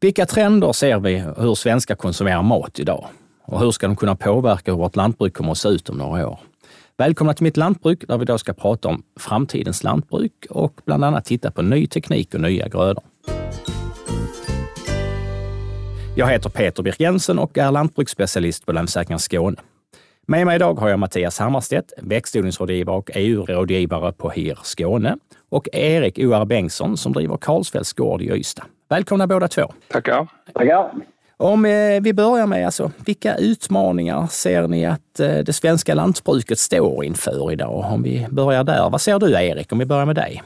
Vilka trender ser vi hur svenskar konsumerar mat idag? Och hur ska de kunna påverka hur vårt lantbruk kommer att se ut om några år? Välkomna till Mitt Lantbruk där vi då ska prata om framtidens lantbruk och bland annat titta på ny teknik och nya grödor. Jag heter Peter Birk Jensen och är lantbruksspecialist på Länsförsäkringar Skåne. Med mig idag har jag Mattias Hammarstedt, växtodlingsrådgivare och EU-rådgivare på HIR Skåne och Erik O.R. Bengtsson som driver Karlsfeldts gård i Ystad. Välkomna båda två. Tackar. Tackar. Om eh, vi börjar med, alltså, vilka utmaningar ser ni att eh, det svenska lantbruket står inför idag? Om vi börjar där. Vad ser du Erik, om vi börjar med dig?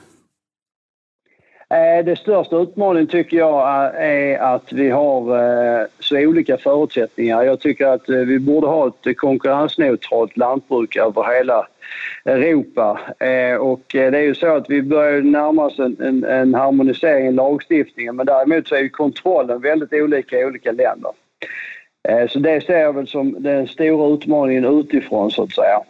Eh, det största utmaningen tycker jag är att vi har eh, så olika förutsättningar. Jag tycker att eh, vi borde ha ett konkurrensneutralt lantbruk över hela Europa. Och det är ju så att vi börjar närma oss en, en, en harmonisering i lagstiftningen men däremot så är ju kontrollen väldigt olika i olika länder. Så det ser jag väl som den stora utmaningen utifrån så att säga.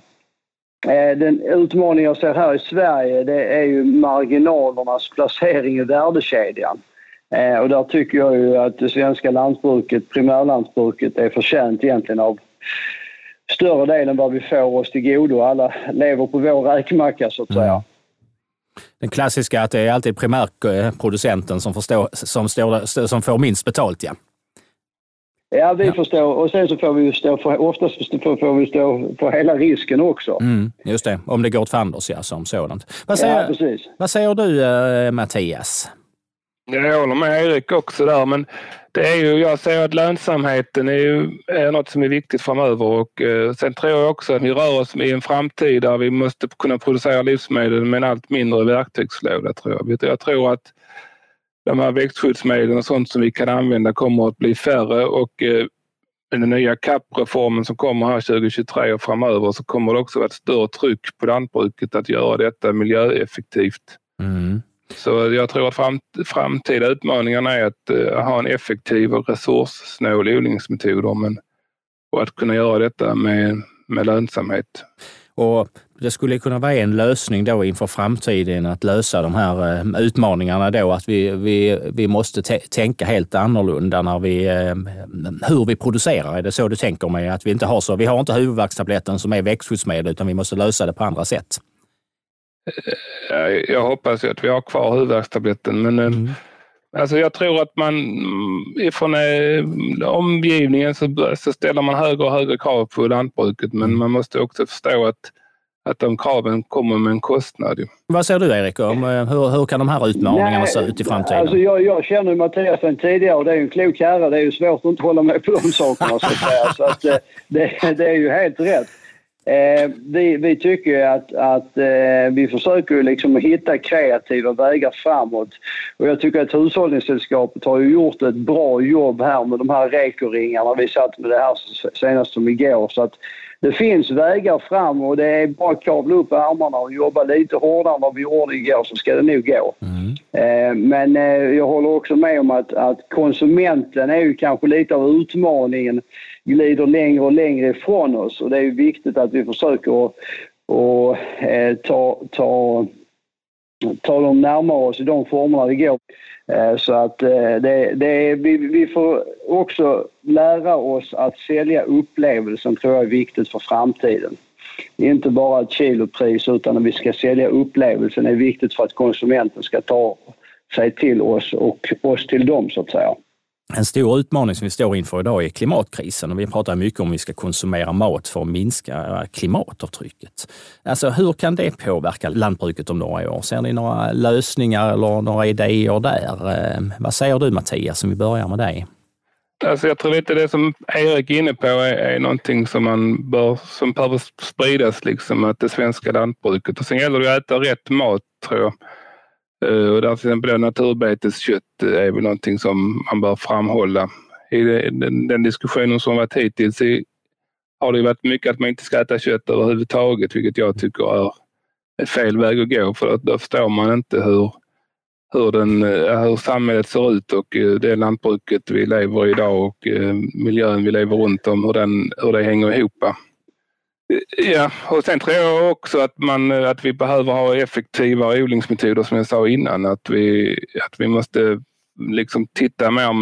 Eh, den utmaning jag ser här i Sverige det är ju marginalernas placering i värdekedjan. Eh, och där tycker jag ju att det svenska lantbruket, primärlantbruket, är förtjänt egentligen av större delen vad vi får oss till godo. Alla lever på vår räkmacka så att säga. Mm. Den klassiska att det är alltid primärproducenten som, förstår, som, står, som får minst betalt, ja. Ja, vi ja. förstår. Och sen så får vi ju stå för, oftast får vi stå för hela risken också. Mm, just det, om det går åt fanders ja, som sådant. Vad säger, ja, precis. Vad säger du uh, Mattias? Jag håller med Erik också där, men det är ju, jag ser att lönsamheten är, ju, är något som är viktigt framöver och eh, sen tror jag också att vi rör oss i en framtid där vi måste kunna producera livsmedel med en allt mindre verktygslåda tror jag. Jag tror att de här växtskyddsmedlen och sånt som vi kan använda kommer att bli färre och eh, den nya CAP-reformen som kommer här 2023 och framöver så kommer det också vara ett större tryck på lantbruket att göra detta miljöeffektivt. Mm. Så jag tror att fram, framtida utmaningarna är att uh, ha en effektiv och resurssnål odlingsmetoder men, och att kunna göra detta med, med lönsamhet. Och det skulle kunna vara en lösning då inför framtiden att lösa de här eh, utmaningarna då, att vi, vi, vi måste tänka helt annorlunda när vi, eh, hur vi producerar. Är det så du tänker mig? Att vi inte har så, vi har inte huvudvärkstabletten som är växtskyddsmedel utan vi måste lösa det på andra sätt. Eh, jag hoppas att vi har kvar huvudvärkstabletten men mm. Alltså jag tror att man ifrån omgivningen så, så ställer man högre och högre krav på lantbruket men mm. man måste också förstå att att de kraven kommer med en kostnad. Vad säger du Erik, om eh, hur, hur kan de här utmaningarna Nej, se ut i framtiden? Alltså jag, jag känner Mattias sedan tidigare och det är ju en klok herre. Det är ju svårt att inte hålla med på de sakerna så att säga. Så att, eh, det, det är ju helt rätt. Eh, vi, vi tycker att, att eh, vi försöker liksom hitta kreativa vägar framåt. Och jag tycker att Hushållningssällskapet har ju gjort ett bra jobb här med de här rekoringarna. Vi satt med det här senast som igår. Så att det finns vägar fram och det är bara att kavla upp armarna och jobba lite hårdare än vad vi gjorde igår så ska det nog gå. Mm. Eh, men eh, jag håller också med om att, att konsumenten är ju kanske lite av utmaningen, glider längre och längre ifrån oss och det är ju viktigt att vi försöker att och, eh, ta, ta, ta dem närmare oss i de formerna det går. Eh, så att eh, det, det, vi, vi får också lära oss att sälja upplevelsen tror jag är viktigt för framtiden. Inte bara ett kilopris utan att vi ska sälja upplevelsen är viktigt för att konsumenten ska ta sig till oss och oss till dem så att säga. En stor utmaning som vi står inför idag är klimatkrisen och vi pratar mycket om hur vi ska konsumera mat för att minska eh, klimatavtrycket. Alltså hur kan det påverka lantbruket om några år? Ser ni några lösningar eller några idéer där? Eh, vad säger du Mattias, om vi börjar med dig? Alltså jag tror lite det som Erik är inne på är, är någonting som man bör, som behöver spridas, liksom, att det svenska lantbruket. Och sen gäller det att äta rätt mat tror jag. Eh, och där till exempel naturbeteskött eh, är väl någonting som man bör framhålla. I den, den diskussionen som varit hittills har det varit mycket att man inte ska äta kött överhuvudtaget, vilket jag tycker är fel väg att gå för då förstår man inte hur, hur, den, eh, hur samhället ser ut och det lantbruket vi lever i idag och miljön vi lever runt om, hur, den, hur det hänger ihop. Ja, och sen tror jag också att, man, eh, att vi behöver ha effektiva odlingsmetoder som jag sa innan. Att vi, att vi måste liksom titta mer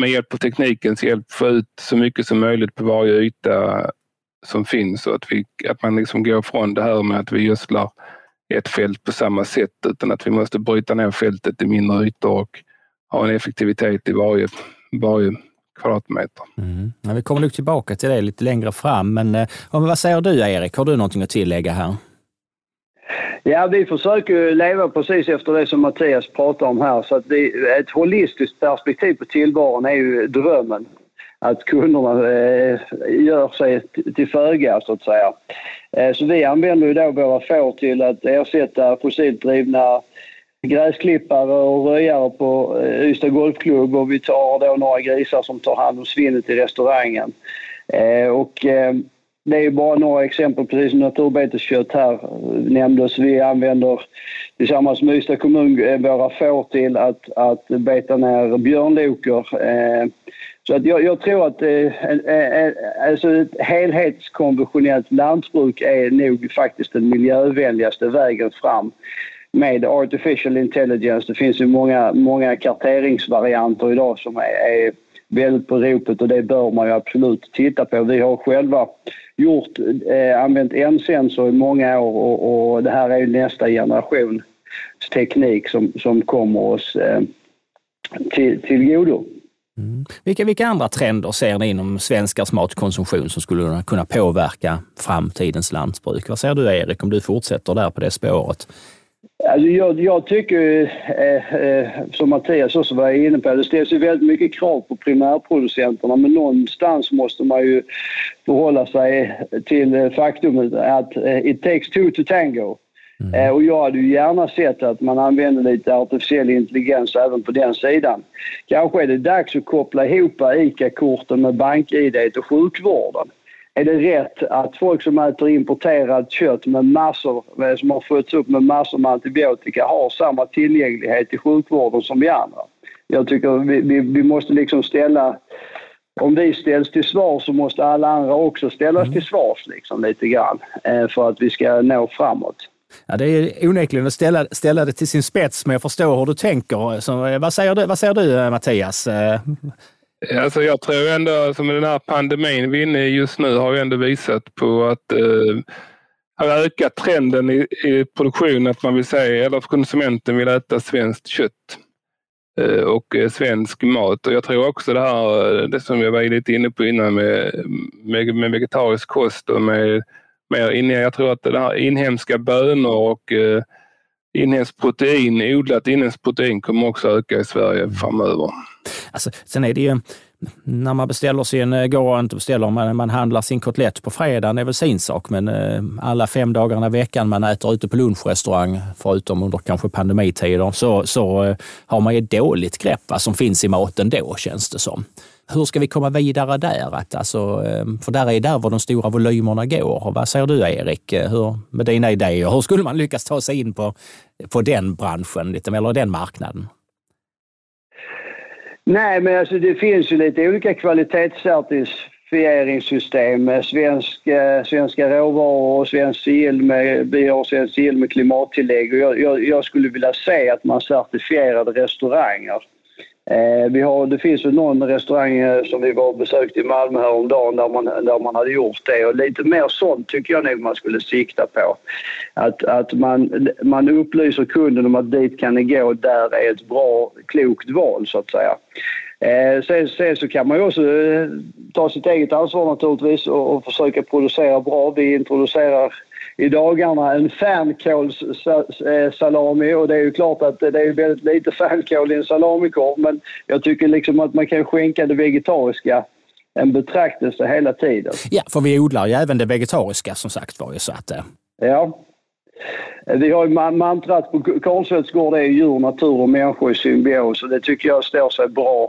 med hjälp av teknikens hjälp få ut så mycket som möjligt på varje yta som finns och att, vi, att man liksom går från det här med att vi gödslar ett fält på samma sätt utan att vi måste bryta ner fältet i mindre ytor och ha en effektivitet i varje, varje kvadratmeter. Mm. Ja, vi kommer nog tillbaka till det lite längre fram, men eh, vad säger du Erik? Har du någonting att tillägga här? Ja, vi försöker leva precis efter det som Mattias pratar om här. Så att det, ett holistiskt perspektiv på tillvaron är ju drömmen. Att kunderna eh, gör sig till föga, så att säga. Eh, så vi använder ju då våra får till att ersätta fossilt drivna gräsklippare och röjare på eh, Ystad Golfklubb och vi tar då några grisar som tar hand om svinnet i restaurangen. Eh, och eh, det är bara några exempel, precis som naturbeteskött här nämndes. Vi använder tillsammans med Ystad kommun eh, våra får till att, att beta ner björnlokor. Eh, så att jag, jag tror att alltså ett helhetskonventionellt lantbruk är nog faktiskt den miljövänligaste vägen fram med artificial intelligence. Det finns ju många, många karteringsvarianter idag som är, är väldigt på ropet och det bör man ju absolut titta på. Vi har själva gjort, eh, använt en-sensor i många år och, och, det här är ju nästa generations teknik som, som kommer oss eh, till, till godo. Mm. Vilka, vilka andra trender ser ni inom svenskars matkonsumtion som skulle kunna påverka framtidens lantbruk? Vad säger du Erik om du fortsätter där på det spåret? Alltså jag, jag tycker, eh, eh, som Mattias också var inne på, det ställs ju väldigt mycket krav på primärproducenterna men någonstans måste man ju förhålla sig till faktumet att eh, it takes two to tango. Mm. Eh, och jag hade ju gärna sett att man använder lite artificiell intelligens även på den sidan. Kanske är det dags att koppla ihop ICA-korten med bank-id och sjukvården är det rätt att folk som äter importerat kött med massor, eh, som har fötts upp med massor med antibiotika har samma tillgänglighet i sjukvården som vi andra? Jag tycker vi, vi, vi måste liksom ställa om vi ställs till svar så måste alla andra också ställas mm. till svars liksom lite grann eh, för att vi ska nå framåt. Ja, det är onekligen att ställa, ställa det till sin spets, men jag förstår hur du tänker. Så, eh, vad, säger du, vad säger du Mattias? Alltså jag tror ändå, som den här pandemin vi är inne i just nu har ju ändå visat på att eh, har ökat trenden i, i produktionen att man vill säga, eller konsumenten vill äta svenskt kött eh, och eh, svensk mat. Och jag tror också det här, eh, det som jag var lite inne på innan med, med, med vegetarisk kost och med mer inne, jag tror att det här inhemska bönor och eh, inhemskt protein, odlat inhemskt protein kommer också öka i Sverige framöver. Alltså, sen är det ju, när man beställer sin, eh, går inte beställer, man, man handlar sin kotlett på fredagen, är väl sin sak, men eh, alla fem dagarna i veckan man äter ute på lunchrestaurang, förutom under kanske pandemitider, så, så eh, har man ju dåligt grepp vad som finns i maten då, känns det som. Hur ska vi komma vidare där? Att, alltså, ehm, för där är där var de stora volymerna går. Vad säger du Erik, eh, hur, med dina idéer? Hur skulle man lyckas ta sig in på, på den branschen, eller den marknaden? Nej, men alltså det finns ju lite olika kvalitetscertifieringssystem. Eh, svensk, eh, svenska råvaror och svensk sill med, vi har svensk sill med klimattillägg. Och jag, jag, jag skulle vilja se att man certifierade restauranger Eh, vi har, det finns ju någon restaurang eh, som vi var och besökte i Malmö häromdagen där man, där man hade gjort det och lite mer sånt tycker jag nog man skulle sikta på. Att, att man, man upplyser kunden om att dit kan ni gå, där är ett bra, klokt val så att säga. Eh, sen, sen, så kan man ju också eh, ta sitt eget ansvar naturligtvis och, och försöka producera bra. Vi introducerar i dagarna en fänkålssalami och det är ju klart att det är väldigt lite fänkål i en salamikorv men jag tycker liksom att man kan skänka det vegetariska en betraktelse hela tiden. Ja, för vi odlar ju även det vegetariska som sagt var. Så att, eh. Ja. Vi har ju mantrat på Karlsfeldts gård är djur, natur och människor i symbios och det tycker jag står sig bra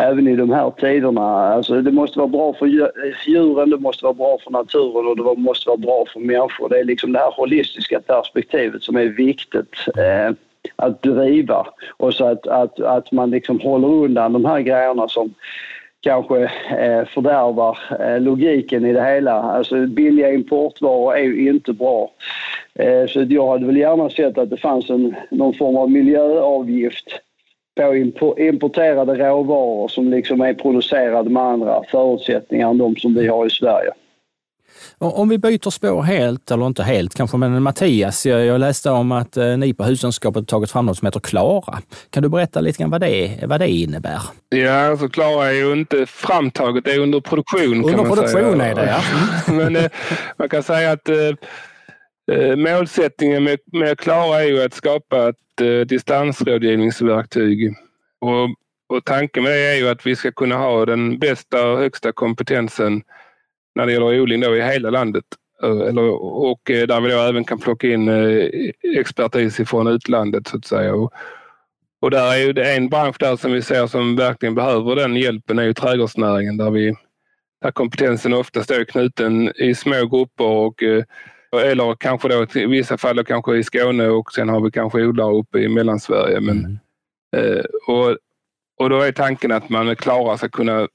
även i de här tiderna. Alltså det måste vara bra för djuren, det måste vara bra för naturen och det måste vara bra för människor. Det är liksom det här holistiska perspektivet som är viktigt eh, att driva och så att, att, att man liksom håller undan de här grejerna som kanske eh, fördärvar eh, logiken i det hela. Alltså billiga importvaror är ju inte bra. Eh, så jag hade väl gärna sett att det fanns en, någon form av miljöavgift på importerade råvaror som liksom är producerade med andra förutsättningar än de som vi har i Sverige. Om vi byter spår helt, eller inte helt kanske, men Mattias, jag, jag läste om att eh, ni på Hussällskapet tagit fram något som heter Klara. Kan du berätta lite grann vad det, vad det innebär? Ja, alltså Klara är ju inte framtaget, det är under produktion. Under produktion säga. är det, ja. men eh, man kan säga att eh, Eh, målsättningen med, med Klara är ju att skapa ett eh, distansrådgivningsverktyg. Och, och tanken med det är ju att vi ska kunna ha den bästa och högsta kompetensen när det gäller odling då i hela landet. Eh, eller, och eh, där vi då även kan plocka in eh, expertis ifrån utlandet så att säga. Och, och där är ju det en bransch där som vi ser som verkligen behöver den hjälpen är ju trädgårdsnäringen där, vi, där kompetensen oftast är knuten i små grupper och eller kanske då i vissa fall kanske i Skåne och sen har vi kanske odlare uppe i Mellansverige. Men, mm. och, och då är tanken att man klarar sig kunna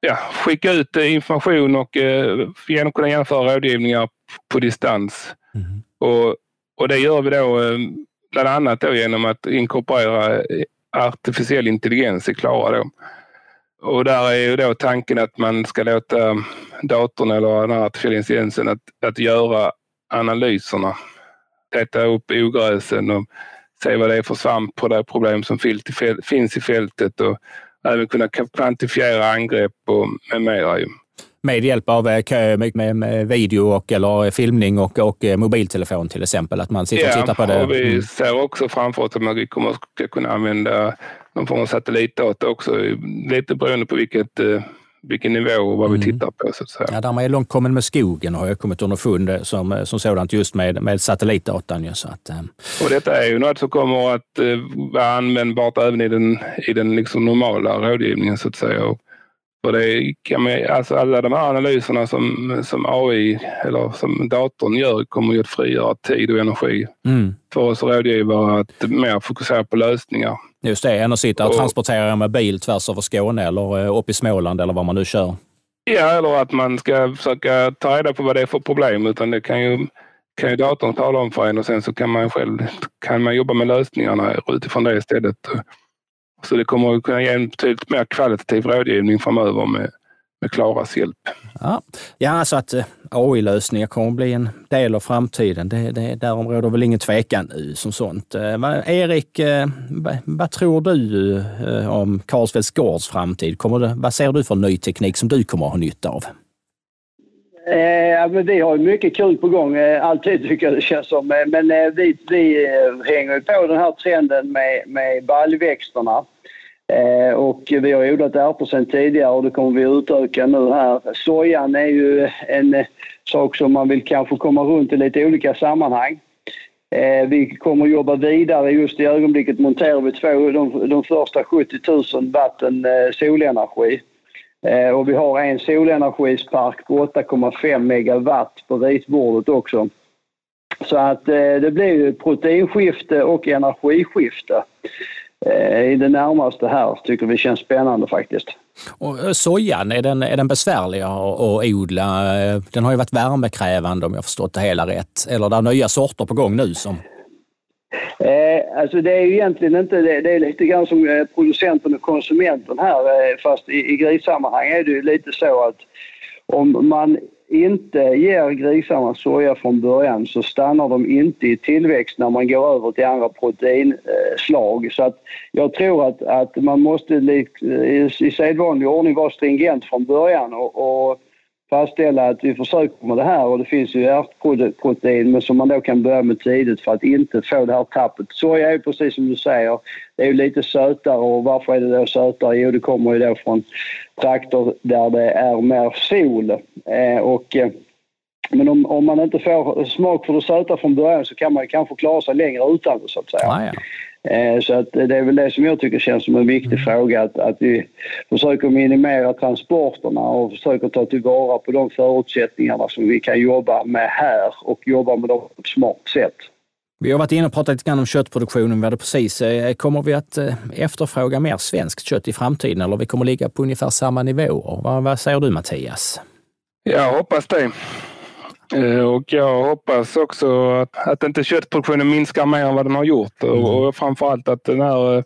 ja, skicka ut eh, information och eh, kunna genomföra rådgivningar på distans. Mm. Och, och det gör vi då eh, bland annat då genom att inkorporera eh, artificiell intelligens i Klara. Då. Och där är ju då tanken att man ska låta datorn eller den artificiella intelligensen att, att göra analyserna. Leta upp ogräsen och se vad det är för svamp på det problem som finns i fältet och även kunna kvantifiera angrepp och med mera. Med hjälp av eh, med, med video och, eller filmning och, och eh, mobiltelefon till exempel? Att man sitter och tittar på det? Ja, vi mm. ser också framför oss att vi kommer att kunna använda någon form av satellitdata också, lite beroende på vilket eh, vilken nivå och vad mm. vi tittar på. Så att säga. Ja, där man är långt kommen med skogen har jag kommit underfund som, som sådant just med, med satellitdatan. Ju, så att, eh. Och detta är ju något som kommer att eh, vara användbart även i den, i den liksom normala rådgivningen så att säga. Och för det kan man, alltså alla de här analyserna som, som AI eller som datorn gör kommer ju att frigöra tid och energi mm. för oss rådgivare att mer fokusera på lösningar. Just det, än att sitta och, och transportera med bil tvärs över Skåne eller eh, upp i Småland eller vad man nu kör. Ja, eller att man ska försöka ta reda på vad det är för problem. Utan det kan ju, kan ju datorn tala om för en och sen så kan man själv kan man jobba med lösningarna utifrån det istället. Så det kommer att kunna ge en betydligt mer kvalitativ rådgivning framöver med, med Klaras hjälp. Ja, ja alltså att eh, AI-lösningar kommer att bli en del av framtiden, det, det, därom råder väl ingen tvekan nu som sånt. Eh, Erik, eh, vad tror du om Carlsfeldts gårds framtid? Kommer det, vad ser du för ny teknik som du kommer att ha nytta av? Eh, men vi har mycket kul på gång, alltid tycker jag det känns som. Men vi, vi hänger på den här trenden med, med baljväxterna. Eh, och vi har odlat ärtor sedan tidigare och det kommer vi utöka nu här. Sojan är ju en eh, sak som man vill kanske komma runt i lite olika sammanhang. Eh, vi kommer jobba vidare. Just i ögonblicket monterar vi två, de, de första 70 000 watten solenergi. Eh, och vi har en solenergispark på 8,5 megawatt på ritbordet också. Så att eh, det blir proteinskifte och energiskifte. Eh, i det närmaste här tycker vi känns spännande faktiskt. Och eh, sojan, är den, är den besvärlig att, odla? Eh, den har ju varit värmekrävande om jag förstått det hela rätt. Eller är det nya sorter på gång nu som Eh, alltså det är ju egentligen inte, det, det är lite grann som producenten och konsumenten här fast i, i grissammanhang är det ju lite så att om man inte ger grisarna soja från början så stannar de inte i tillväxt när man går över till andra proteinslag. Så att jag tror att, att man måste i, sedvanlig ordning vara stringent från början och, och fastställa att vi försöker med det här och det finns ju ärtprotein men som man då kan börja med tidigt för att inte få det här tappet. Soja är ju precis som du säger, det är ju lite sötare och varför är det då sötare? Jo, det kommer ju då från trakter där det är mer sol. Eh, och, eh, men om, om, man inte får smak för det söta från början så kan man kanske klara sig längre utan det så att säga. Ah, ja. Eh, så att det är väl det som jag tycker känns som en viktig mm. fråga att, att vi försöker minimera transporterna och försöker ta tillvara på de förutsättningarna som vi kan jobba med här och jobba med dem på ett smart sätt. Vi har varit inne och pratat lite grann om köttproduktionen. Vi hade precis. Eh, kommer vi att eh, efterfråga mer svenskt kött i framtiden eller vi kommer ligga på ungefär samma nivåer? Vad, vad säger du Mattias? Jag hoppas det. Och jag hoppas också att, att inte köttproduktionen minskar mer än vad den har gjort. Mm. Och, framförallt att den här,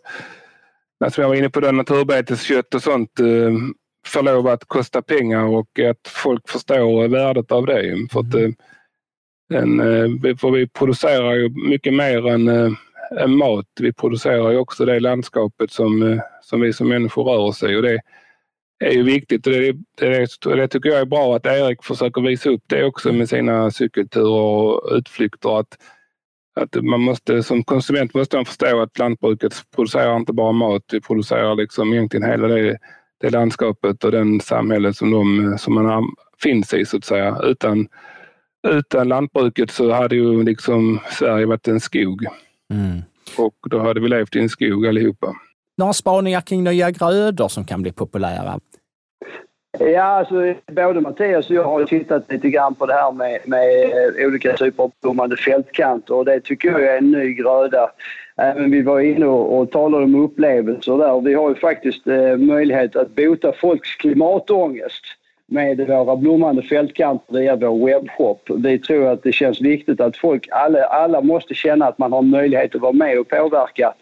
som jag var inne på, det, naturbeteskött och sånt får lov att kosta pengar och att folk förstår värdet av det. För att, mm. en, för vi producerar ju mycket mer än, än mat. Vi producerar ju också det landskapet som, som vi som människor rör oss i. Och det, är ju viktigt och det, det, det, tycker jag är bra att Erik försöker visa upp det också med sina cykelturer och utflykter. Att, att man måste, som konsument måste man förstå att lantbruket producerar inte bara mat, vi producerar liksom egentligen hela det, det landskapet och den samhället som, de, som man finns i så att säga. Utan, utan lantbruket så hade ju liksom Sverige varit en skog. Mm. Och då hade vi levt i en skog allihopa. Några spaningar kring nya grödor som kan bli populära? Ja, alltså, både Mattias och jag har tittat lite grann på det här med, med eh, olika typer av blommande fältkanter och det tycker jag är en ny gröda. Även vi var inne och, och talade om upplevelser där. Vi har ju faktiskt eh, möjlighet att bota folks klimatångest med våra blommande fältkanter via vår webbshop. Vi tror att det känns viktigt att folk, alla, alla måste känna att man har möjlighet att vara med och påverka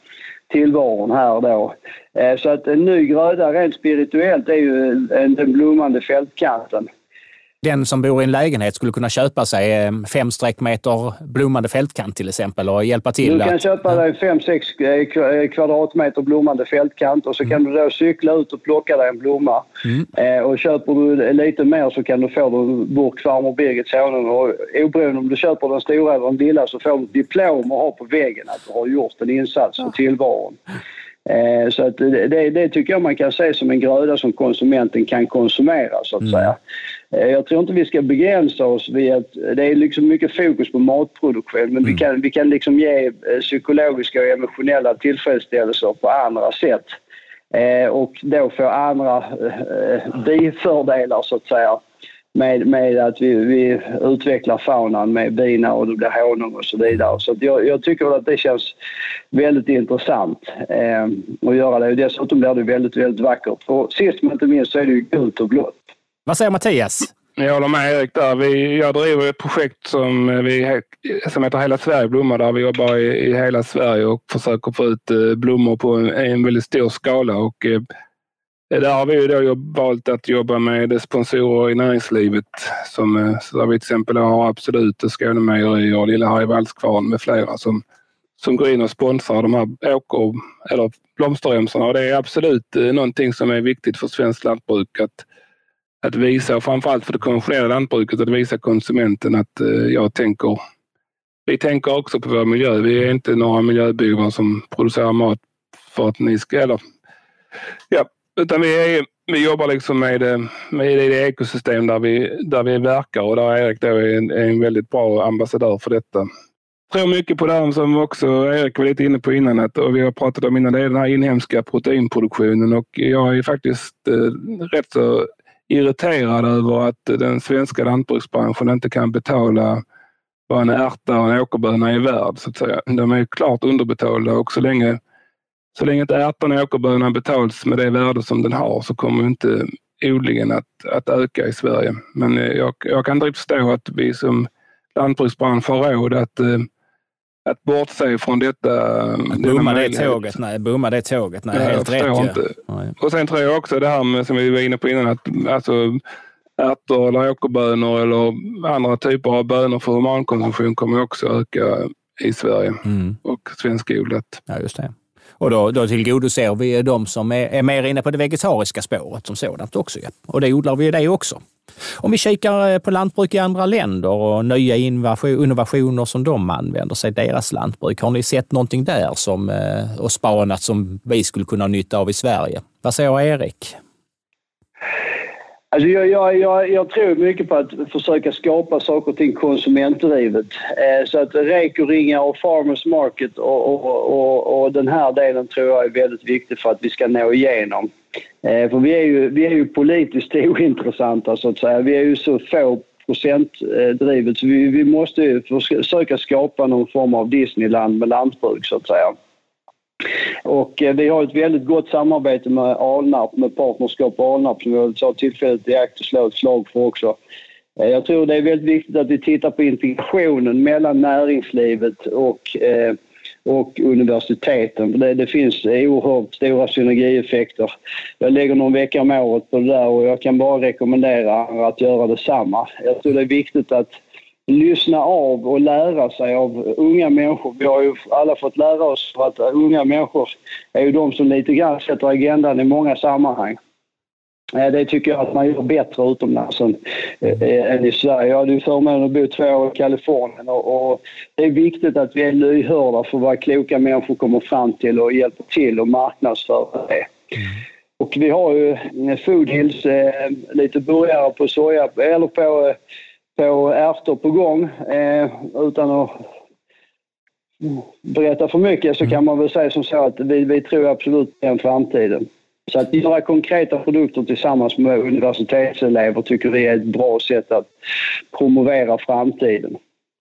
tillvaron här då. Eh, så att en ny gröda rent spirituellt är ju den blommande fältkanten den som bor i en lägenhet skulle kunna köpa sig eh, fem streckmeter blommande fältkant till exempel och hjälpa till? Du kan att... köpa dig fem, sex eh, eh, kvadratmeter blommande fältkant och så kan mm. du då cykla ut och plocka dig en blomma. Mm. och köper du lite mer så kan du få en burk farmor Birgits honung och oberoende om du köper den stora eller den lilla så får du ett diplom och ha på väggen att du har gjort en insats för tillvaron. Så att det, det, tycker jag man kan se som en gröda som konsumenten kan konsumera så att mm. säga. Eh, jag tror inte vi ska begränsa oss vid att det är liksom mycket fokus på matproduktion men mm. vi kan, vi kan liksom ge eh, psykologiska och emotionella tillfredsställelser på andra sätt. Eh, och då få andra eh, bifördelar så att säga med, med att vi, vi utvecklar faunan med bina och det blir honung och så vidare. Så jag, jag, tycker att det känns väldigt intressant eh, att göra det. Dessutom blir det väldigt, väldigt vackert. För sist men inte minst så är det ju gult och blått. Vad säger Mattias? Jag håller med Erik där. Vi, jag driver ett projekt som, vi, som heter Hela Sverige blommar där vi jobbar i, i hela Sverige och försöker få ut eh, blommor på en, en väldigt stor skala. Och, eh, Eh, där har vi då valt att jobba med sponsorer i näringslivet. Som, eh, så där vi till exempel har Absolut, Skånemejerier och Lilla Harjevallskvarn med flera som, som går in och sponsrar de här åker eller blomsterremsorna. Och det är absolut eh, någonting som är viktigt för svenskt lantbruk. Att, att visa, och framförallt för det konventionella lantbruket, att visa konsumenten att jag tänker vi tänker också på vår miljö. Vi är inte några miljöbovar som producerar mat för att ni ska... Eller, ja, utan vi, är, vi jobbar liksom med, eh, med det ekosystem där vi, där vi verkar och där Erik då är en, är en väldigt bra ambassadör för detta. Jag tror mycket på det här som också Erik var lite inne på innan att, och vi har pratat om innan, det är den här inhemska proteinproduktionen och jag är faktiskt eh, rätt så irriterad över att den svenska lantbruksbranschen inte kan betala vad en ärta och en åkerböna är värd. Så att säga. De är klart underbetalda och så länge, så länge inte ärtan och åkerbönan betalas med det värde som den har så kommer inte odlingen att, att öka i Sverige. Men eh, jag, jag kan inte förstå att vi som lantbruksbransch har råd att eh, att bortse från detta. Bomma det tåget, nej. Bomma det tåget, nej. Ja, helt rätt inte. Ja. Och sen tror jag också det här med, som vi var inne på innan, att alltså, ärtor eller åkerbönor eller andra typer av bönor för humankonsumtion kommer också öka i Sverige mm. och svenskodlat. Ja, just det. Och då, då tillgodoser vi de som är, är mer inne på det vegetariska spåret som sådant också. Ja. Och det odlar vi det också. Om vi kikar eh, på lantbruk i andra länder och nya innovationer som de använder sig deras lantbruk. Har ni sett någonting där som, eh, och spanat som vi skulle kunna ha nytta av i Sverige? Vad säger Erik? Alltså jag, jag, jag, jag, tror mycket på att försöka skapa saker och ting konsumentdrivet. Eh, så att rekoringar och farmers market och, och, och, och, den här delen tror jag är väldigt viktig för att vi ska nå igenom. Eh, för vi är, ju, vi är ju politiskt ointressanta så att säga. Vi är ju så få procentdrivet eh, så vi, vi måste ju försöka skapa någon form av Disneyland med lantbruk så att säga. Och eh, vi har ett väldigt gott samarbete med Alnarp, med Partnerskap Alnarp som jag sa tillfället i akt och slå ett slag för också. Eh, jag tror det är väldigt viktigt att vi tittar på integrationen mellan näringslivet och, eh, och universiteten. Det, det finns oerhört stora synergieffekter. Jag lägger någon vecka om året på det där och jag kan bara rekommendera att göra detsamma. Jag tror det är viktigt att lyssna av och lära sig av unga människor. Vi har ju alla fått lära oss att unga människor är ju de som lite grann sätter agendan i många sammanhang. Eh, det tycker jag att man gör bättre utomlands än, äh, än i Sverige. Jag hade ju förmånen att bo två år i Kalifornien och, och, det är viktigt att vi är lyhörda för vad kloka människor kommer fram till och hjälper till och marknadsföra det. Mm. Och vi har ju eh, lite burgare på soja, eller på, på ärtor på gång. Eh, utan att berätta för mycket så kan man väl säga som så att vi, vi tror absolut på den framtiden. Så att göra konkreta produkter tillsammans med universitetselever tycker vi är ett bra sätt att promovera framtiden.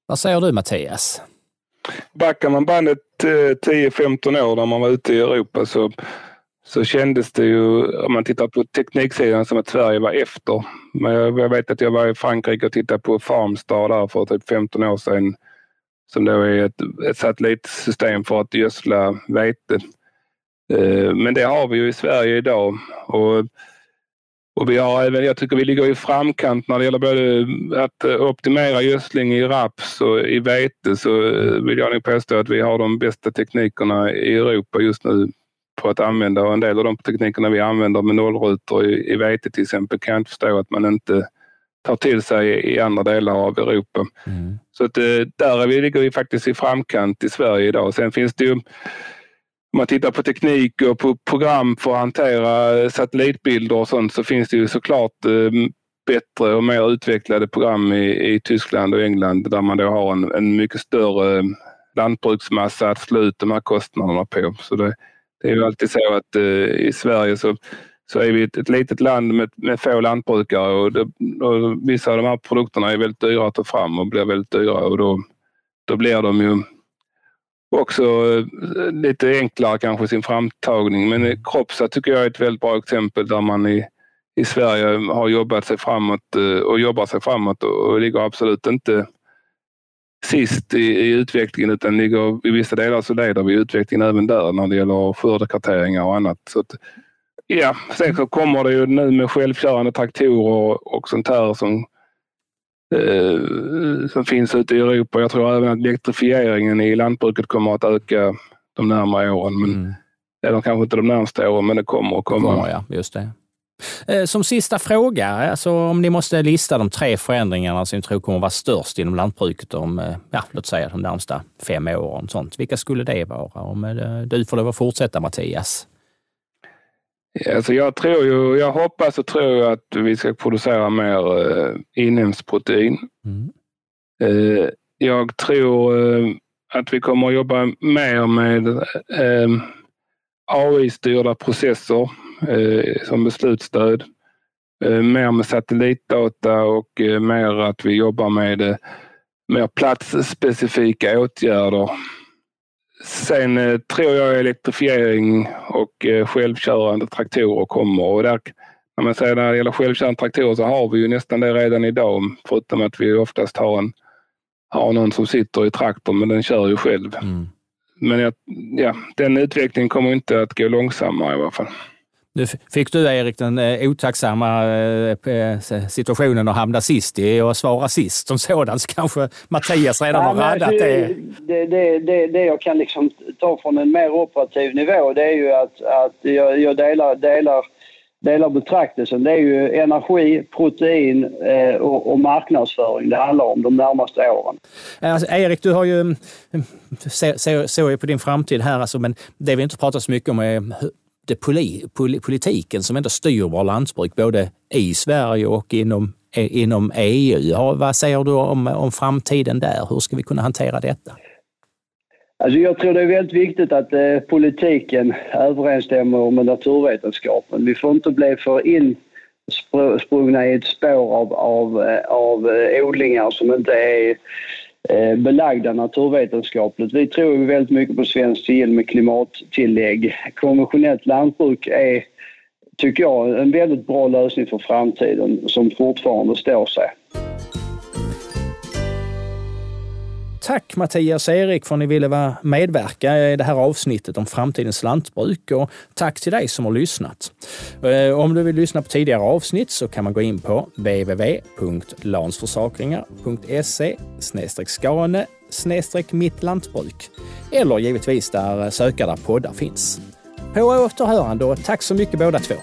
Vad säger du Mattias? Backar man bandet 10-15 år när man var ute i Europa så, så kändes det ju, om man tittar på tekniksidan, som att Sverige var efter. Men jag vet att jag var i Frankrike och tittade på Farmstar där för typ 15 år sedan som då är ett, ett satellitsystem för att gödsla vete. Eh, men det har vi ju i Sverige idag. Och, och vi har även, jag tycker vi ligger i framkant när det gäller både att optimera gödsling i raps och i vete så vill jag nog påstå att vi har de bästa teknikerna i Europa just nu på att använda och en del av de teknikerna vi använder med nollrutor i, i vete till exempel kan jag inte förstå att man inte tar till sig i andra delar av Europa. Mm. Så att, eh, där är vi, ligger vi faktiskt i framkant i Sverige idag. Sen finns det ju om man tittar på teknik och på program för att hantera satellitbilder och sånt så finns det ju såklart eh, bättre och mer utvecklade program i, i Tyskland och England där man då har en, en mycket större lantbruksmassa att slå ut de här kostnaderna på. Så det, det är ju alltid så att eh, i Sverige så, så är vi ett, ett litet land med, med få lantbrukare och, det, och vissa av de här produkterna är väldigt dyra att ta fram och blir väldigt dyra och då, då blir de ju också eh, lite enklare kanske sin framtagning. Men Kropsa tycker jag är ett väldigt bra exempel där man i, i Sverige har jobbat sig framåt eh, och jobbar sig framåt och ligger absolut inte sist i, i utvecklingen utan ligger i vissa delar så leder vi utvecklingen även där när det gäller skördekarteringar och annat. Så att, ja, sen så kommer det ju nu med självkörande traktorer och sånt här som eh, som finns ute i Europa. Jag tror även att elektrifieringen i lantbruket kommer att öka de närmare åren. Men, mm. Eller kanske inte de närmaste åren, men det kommer att komma. Kommer, ja, just det. Eh, som sista fråga, alltså om ni måste lista de tre förändringarna som ni tror kommer vara störst inom lantbruket om, eh, ja, låt säga de närmsta fem åren. Sånt. Vilka skulle det vara? Om eh, du får lov att fortsätta Mattias. Alltså jag tror ju, jag hoppas och tror att vi ska producera mer inhemskt protein. Mm. Jag tror att vi kommer att jobba mer med AI-styrda processer som beslutsstöd. Eh, mer med satellitdata och eh, mer att vi jobbar med eh, mer platsspecifika åtgärder Sen eh, tror jag elektrifiering och eh, självkörande traktorer kommer. Och där, när man säger när det gäller självkörande traktorer så har vi ju nästan det redan idag. Förutom att vi oftast har, en, har någon som sitter i traktorn men den kör ju själv. Mm. Men jag, ja, den utvecklingen kommer inte att gå långsammare i alla fall. Nu fick du, Erik, den eh, otacksamma eh, situationen att hamna sist i och svara sist som sådan. Så kanske Mattias redan har räddat det. Det, det, det. det jag kan liksom ta från en mer operativ nivå det är ju att, att jag, jag delar, delar, delar betraktelsen. Det är ju energi, protein eh, och, och, marknadsföring det handlar om de närmaste åren. Alltså, Erik, du har ju, såg så, så på din framtid här, alltså, men det vi inte pratat så mycket om är det poli, poli, politiken som ändå styr vår lantbruk, både i Sverige och inom, inom EU. Vad säger du om, om framtiden där? Hur ska vi kunna hantera detta? Alltså jag tror det är väldigt viktigt att eh, politiken överensstämmer med naturvetenskapen. Vi får inte bli för insprungna i ett spår av, av, eh, av eh, odlingar som inte är Eh, belagda naturvetenskapligt. Vi tror väldigt mycket på svenskt sill med klimattillägg. Konventionellt lantbruk är, tycker jag, en väldigt bra lösning för framtiden som fortfarande står sig. Tack Mattias och Erik för att ni ville vara medverka i det här avsnittet om framtidens lantbruk och tack till dig som har lyssnat. Eh, om du vill lyssna på tidigare avsnitt så kan man gå in på www.lansforsakringar.se skane mitt lantbruk eller givetvis där eh, sökare poddar finns. På återhörande och tack så mycket båda två.